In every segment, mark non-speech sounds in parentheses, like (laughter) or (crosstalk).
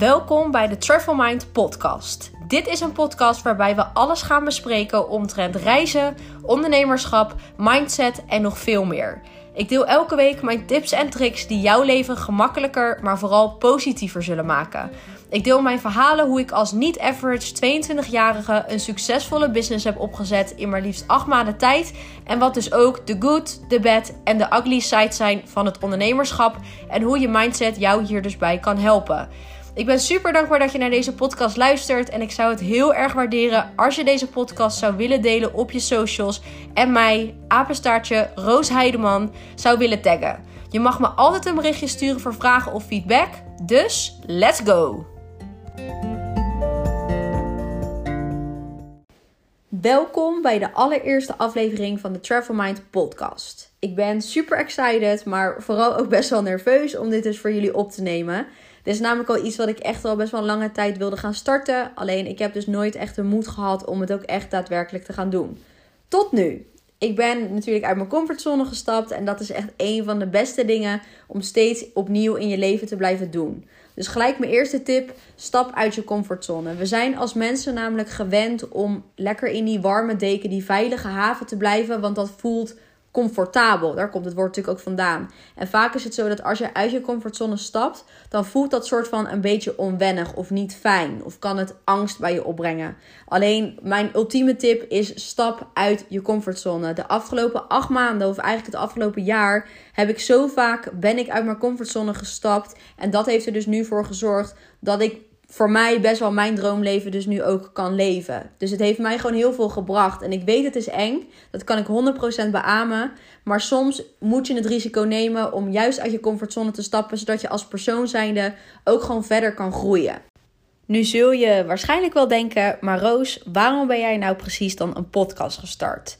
Welkom bij de Travel Mind podcast. Dit is een podcast waarbij we alles gaan bespreken omtrent reizen, ondernemerschap, mindset en nog veel meer. Ik deel elke week mijn tips en tricks die jouw leven gemakkelijker, maar vooral positiever zullen maken. Ik deel mijn verhalen hoe ik als niet-average 22-jarige een succesvolle business heb opgezet in maar liefst 8 maanden tijd. En wat dus ook de good, de bad en de ugly side zijn van het ondernemerschap. En hoe je mindset jou hier dus bij kan helpen. Ik ben super dankbaar dat je naar deze podcast luistert. En ik zou het heel erg waarderen als je deze podcast zou willen delen op je socials. En mij, apenstaartje Roos Heideman, zou willen taggen. Je mag me altijd een berichtje sturen voor vragen of feedback. Dus let's go! Welkom bij de allereerste aflevering van de Travel Mind podcast. Ik ben super excited, maar vooral ook best wel nerveus om dit dus voor jullie op te nemen. Dit is namelijk al iets wat ik echt al best wel lange tijd wilde gaan starten. Alleen ik heb dus nooit echt de moed gehad om het ook echt daadwerkelijk te gaan doen. Tot nu. Ik ben natuurlijk uit mijn comfortzone gestapt en dat is echt een van de beste dingen om steeds opnieuw in je leven te blijven doen. Dus gelijk mijn eerste tip: stap uit je comfortzone. We zijn als mensen namelijk gewend om lekker in die warme deken, die veilige haven te blijven, want dat voelt comfortabel. Daar komt het woord natuurlijk ook vandaan. En vaak is het zo dat als je uit je comfortzone stapt, dan voelt dat soort van een beetje onwennig of niet fijn. Of kan het angst bij je opbrengen. Alleen mijn ultieme tip is stap uit je comfortzone. De afgelopen acht maanden, of eigenlijk het afgelopen jaar, heb ik zo vaak ben ik uit mijn comfortzone gestapt. En dat heeft er dus nu voor gezorgd dat ik voor mij best wel mijn droomleven dus nu ook kan leven. Dus het heeft mij gewoon heel veel gebracht. En ik weet het is eng. Dat kan ik 100% beamen. Maar soms moet je het risico nemen om juist uit je comfortzone te stappen. Zodat je als persoon zijnde ook gewoon verder kan groeien. Nu zul je waarschijnlijk wel denken, maar Roos, waarom ben jij nou precies dan een podcast gestart?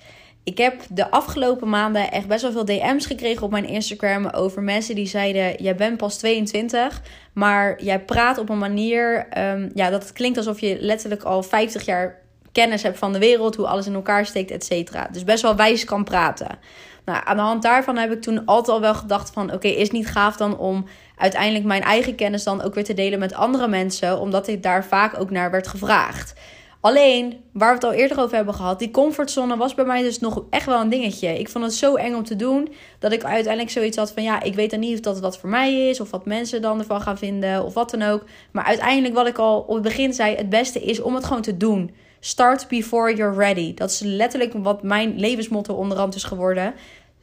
Ik heb de afgelopen maanden echt best wel veel DM's gekregen op mijn Instagram over mensen die zeiden: Jij bent pas 22, maar jij praat op een manier um, ja, dat het klinkt alsof je letterlijk al 50 jaar kennis hebt van de wereld, hoe alles in elkaar steekt, et cetera. Dus best wel wijs kan praten. Nou, aan de hand daarvan heb ik toen altijd al wel gedacht van... oké, is niet gaaf dan om uiteindelijk mijn eigen kennis dan ook weer te delen met andere mensen... omdat ik daar vaak ook naar werd gevraagd. Alleen, waar we het al eerder over hebben gehad, die comfortzone was bij mij dus nog echt wel een dingetje. Ik vond het zo eng om te doen dat ik uiteindelijk zoiets had van ja, ik weet dan niet of dat wat voor mij is of wat mensen dan ervan gaan vinden of wat dan ook. Maar uiteindelijk, wat ik al op het begin zei, het beste is om het gewoon te doen. Start before you're ready. Dat is letterlijk wat mijn levensmotto onderhand is geworden.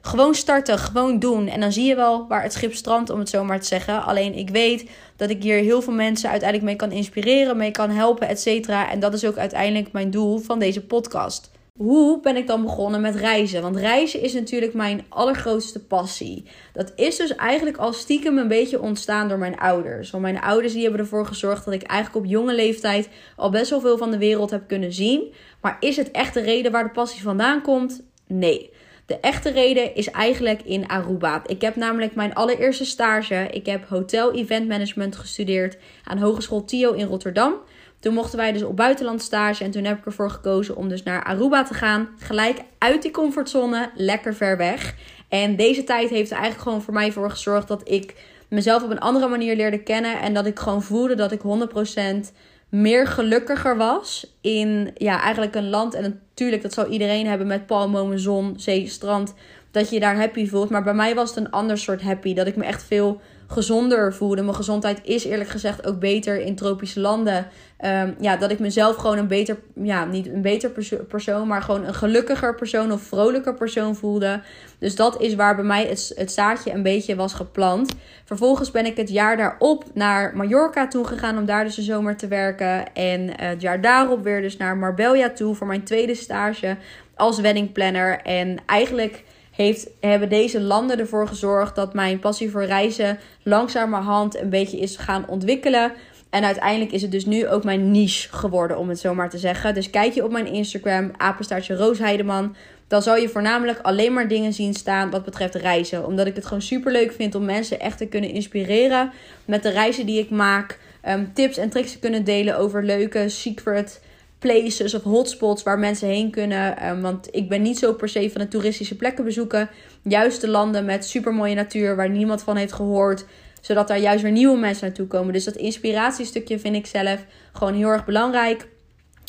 Gewoon starten, gewoon doen. En dan zie je wel waar het schip strandt, om het zo maar te zeggen. Alleen ik weet dat ik hier heel veel mensen uiteindelijk mee kan inspireren, mee kan helpen, et cetera. En dat is ook uiteindelijk mijn doel van deze podcast. Hoe ben ik dan begonnen met reizen? Want reizen is natuurlijk mijn allergrootste passie. Dat is dus eigenlijk al stiekem een beetje ontstaan door mijn ouders. Want mijn ouders die hebben ervoor gezorgd dat ik eigenlijk op jonge leeftijd al best wel veel van de wereld heb kunnen zien. Maar is het echt de reden waar de passie vandaan komt? Nee. De echte reden is eigenlijk in Aruba. Ik heb namelijk mijn allereerste stage. Ik heb hotel event management gestudeerd aan Hogeschool TIO in Rotterdam. Toen mochten wij dus op buitenland stage en toen heb ik ervoor gekozen om dus naar Aruba te gaan. Gelijk uit die comfortzone, lekker ver weg. En deze tijd heeft er eigenlijk gewoon voor mij voor gezorgd dat ik mezelf op een andere manier leerde kennen. En dat ik gewoon voelde dat ik 100% meer gelukkiger was in ja, eigenlijk een land. En natuurlijk, dat zal iedereen hebben met palmbomen, zon, zee, strand. Dat je je daar happy voelt. Maar bij mij was het een ander soort happy. Dat ik me echt veel gezonder voelde. Mijn gezondheid is eerlijk gezegd ook beter in tropische landen. Um, ja, dat ik mezelf gewoon een beter, ja, niet een beter persoon, maar gewoon een gelukkiger persoon of vrolijker persoon voelde. Dus dat is waar bij mij het, zaadje een beetje was geplant. Vervolgens ben ik het jaar daarop naar Mallorca toe gegaan om daar dus de zomer te werken. En het jaar daarop weer dus naar Marbella toe voor mijn tweede stage als weddingplanner. En eigenlijk heeft, hebben deze landen ervoor gezorgd dat mijn passie voor reizen langzamerhand een beetje is gaan ontwikkelen. En uiteindelijk is het dus nu ook mijn niche geworden, om het zo maar te zeggen. Dus kijk je op mijn Instagram, apenstaartje Roos Heideman. Dan zal je voornamelijk alleen maar dingen zien staan wat betreft reizen. Omdat ik het gewoon super leuk vind om mensen echt te kunnen inspireren met de reizen die ik maak. Ehm, tips en tricks te kunnen delen over leuke secret places of hotspots waar mensen heen kunnen. Ehm, want ik ben niet zo per se van de toeristische plekken bezoeken. Juist de landen met super mooie natuur waar niemand van heeft gehoord Zodat daar juist weer nieuwe mensen naartoe komen. Dus dat inspiratiestukje vind ik zelf gewoon heel erg belangrijk.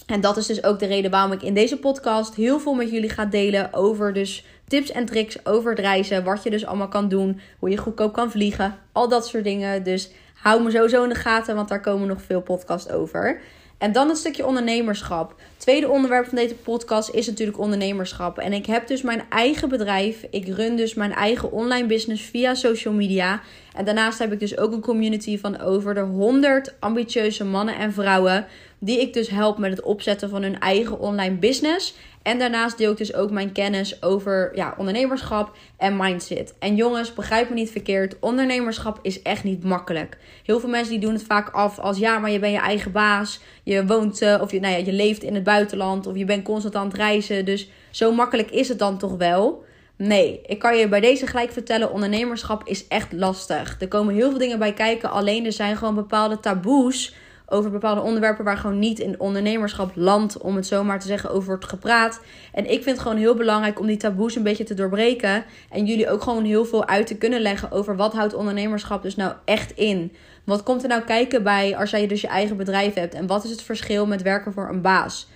En dat is dus ook de reden waarom ik in deze podcast heel veel met jullie ga delen over dus tips en tricks over het reizen. Wat je dus allemaal kan doen. Hoe je goedkoop kan vliegen. Al dat soort dingen. Dus hou me sowieso in de gaten, want daar komen nog veel podcasts over. En dan een stukje ondernemerschap. Tweede onderwerp van deze podcast is natuurlijk ondernemerschap. En ik heb dus mijn eigen bedrijf. Ik run dus mijn eigen online business via social media. En daarnaast heb ik dus ook een community van over de 100 ambitieuze mannen en vrouwen. Die ik dus help met het opzetten van hun eigen online business. En daarnaast deel ik dus ook mijn kennis over ja, ondernemerschap en mindset. En jongens, begrijp me niet verkeerd. Ondernemerschap is echt niet makkelijk. Heel veel mensen die doen het vaak af als ja, maar je bent je eigen baas. Je woont uh, of je, nou ja, je leeft in het buitenland of je bent constant aan het reizen. Dus zo makkelijk is het dan toch wel. Nee, ik kan je bij deze gelijk vertellen: ondernemerschap is echt lastig. Er komen heel veel dingen bij kijken. Alleen er zijn gewoon bepaalde taboes over bepaalde onderwerpen waar gewoon niet in ondernemerschap land, om het zo maar te zeggen, over wordt gepraat. En ik vind het gewoon heel belangrijk om die taboes een beetje te doorbreken. En jullie ook gewoon heel veel uit te kunnen leggen over wat houdt ondernemerschap dus nou echt in. Wat komt er nou kijken bij als jij dus je eigen bedrijf hebt? En wat is het verschil met werken voor een baas?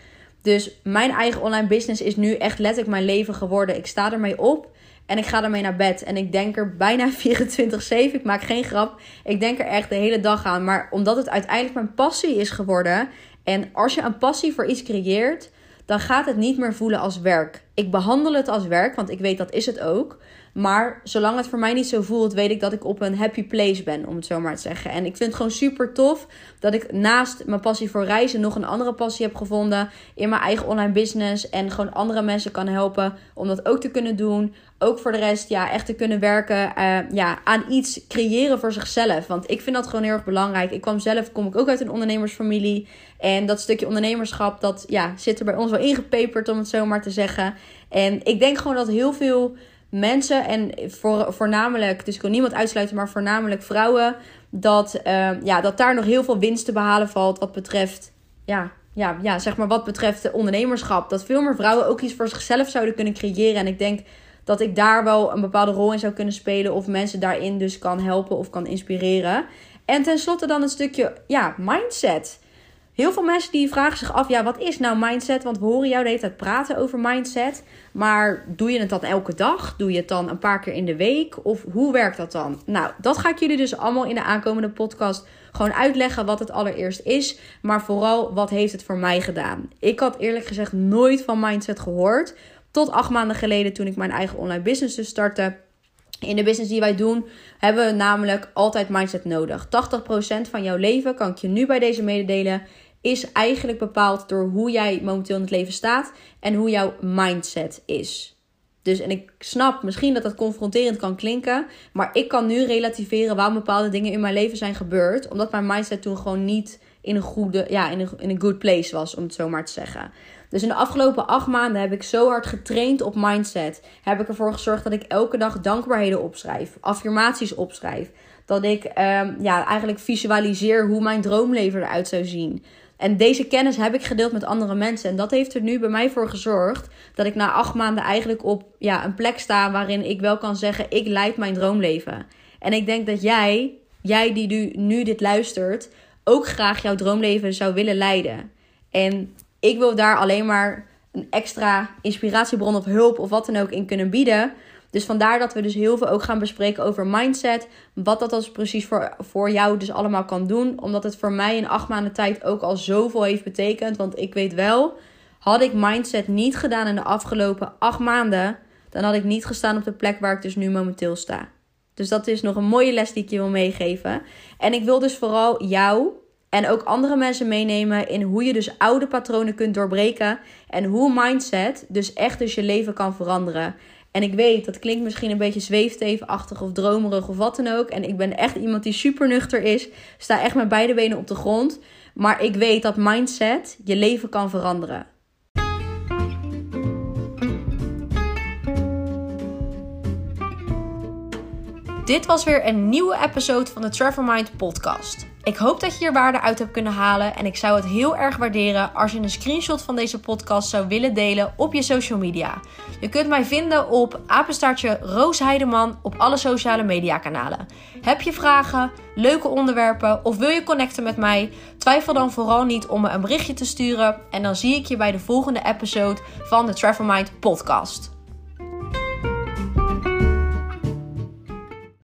Dus mijn eigen online business is nu echt letterlijk mijn leven geworden. Ik sta ermee op. En ik ga ermee naar bed. En ik denk er bijna (laughs) 24-7. Ik maak geen grap. Ik denk er echt de hele dag aan. Maar omdat het uiteindelijk mijn passie is geworden. En als je een passie voor iets creëert. Dan gaat het niet meer voelen als werk. Ik behandel het als werk. Want ik weet dat is het ook. Maar zolang het voor mij niet zo voelt, weet ik dat ik op een happy place ben, om het zo maar te zeggen. En ik vind het gewoon super tof dat ik naast mijn passie voor reizen nog een andere passie heb gevonden in mijn eigen online business. En gewoon andere mensen kan helpen om dat ook te kunnen doen. Ook voor de rest, ja, echt te kunnen werken uh, ja, aan iets creëren voor zichzelf. Want ik vind dat gewoon heel erg belangrijk. Ik kwam zelf, kom ik ook uit een ondernemersfamilie. En dat stukje ondernemerschap, dat ja, zit er bij ons wel ingepeperd, om het zo maar te zeggen. En ik denk gewoon dat heel veel mensen, en voor, voornamelijk, dus ik wil niemand uitsluiten, maar voornamelijk vrouwen, dat, uh, ja, dat daar nog heel veel winst te behalen valt wat betreft, ja, ja, ja, zeg maar wat betreft ondernemerschap. Dat veel meer vrouwen ook iets voor zichzelf zouden kunnen creëren. En ik denk dat ik daar wel een bepaalde rol in zou kunnen spelen, of mensen daarin dus kan helpen of kan inspireren. En tenslotte dan een stukje, ja, mindset. Heel veel mensen die vragen zich af, ja, wat is nou mindset? Want we horen jou de hele tijd praten over mindset. Maar doe je het dan elke dag? Doe je het dan een paar keer in de week? Of hoe werkt dat dan? Nou, dat ga ik jullie dus allemaal in de aankomende podcast gewoon uitleggen wat het allereerst is. Maar vooral, wat heeft het voor mij gedaan? Ik had eerlijk gezegd nooit van mindset gehoord. Tot acht maanden geleden toen ik mijn eigen online business dus startte. In de business die wij doen, hebben we namelijk altijd mindset nodig. 80% van jouw leven, kan ik je nu bij deze mededelen, is eigenlijk bepaald door hoe jij momenteel in het leven staat en hoe jouw mindset is. Dus en ik snap misschien dat dat confronterend kan klinken, maar ik kan nu relativeren waarom bepaalde dingen in mijn leven zijn gebeurd, omdat mijn mindset toen gewoon niet in een goede, ja, in een, in een good place was, om het zo maar te zeggen. Dus in de afgelopen acht maanden heb ik zo hard getraind op mindset. Heb ik ervoor gezorgd dat ik elke dag dankbaarheden opschrijf, affirmaties opschrijf. Dat ik um, ja, eigenlijk visualiseer hoe mijn droomleven eruit zou zien. En deze kennis heb ik gedeeld met andere mensen. En dat heeft er nu bij mij voor gezorgd dat ik na acht maanden eigenlijk op ja, een plek sta waarin ik wel kan zeggen: ik leid mijn droomleven. En ik denk dat jij, jij die nu, nu dit luistert, ook graag jouw droomleven zou willen leiden. En ik wil daar alleen maar een extra inspiratiebron of hulp of wat dan ook in kunnen bieden. Dus vandaar dat we dus heel veel ook gaan bespreken over mindset. Wat dat als precies voor, voor jou dus allemaal kan doen. Omdat het voor mij in acht maanden tijd ook al zoveel heeft betekend. Want ik weet wel, had ik mindset niet gedaan in de afgelopen acht maanden. Dan had ik niet gestaan op de plek waar ik dus nu momenteel sta. Dus dat is nog een mooie les die ik je wil meegeven. En ik wil dus vooral jou en ook andere mensen meenemen in hoe je dus oude patronen kunt doorbreken. En hoe mindset dus echt dus je leven kan veranderen. En ik weet, dat klinkt misschien een beetje zweeftevenachtig of dromerig of wat dan ook. En ik ben echt iemand die super nuchter is. Sta echt met beide benen op de grond. Maar ik weet dat mindset je leven kan veranderen. Dit was weer een nieuwe episode van de Mind podcast. Ik hoop dat je hier waarde uit hebt kunnen halen en ik zou het heel erg waarderen als je een screenshot van deze podcast zou willen delen op je social media. Je kunt mij vinden op apenstaartje Roos Heideman op alle sociale media kanalen. Heb je vragen, leuke onderwerpen of wil je connecten met mij? Twijfel dan vooral niet om me een berichtje te sturen en dan zie ik je bij de volgende episode van de Travel Mind podcast.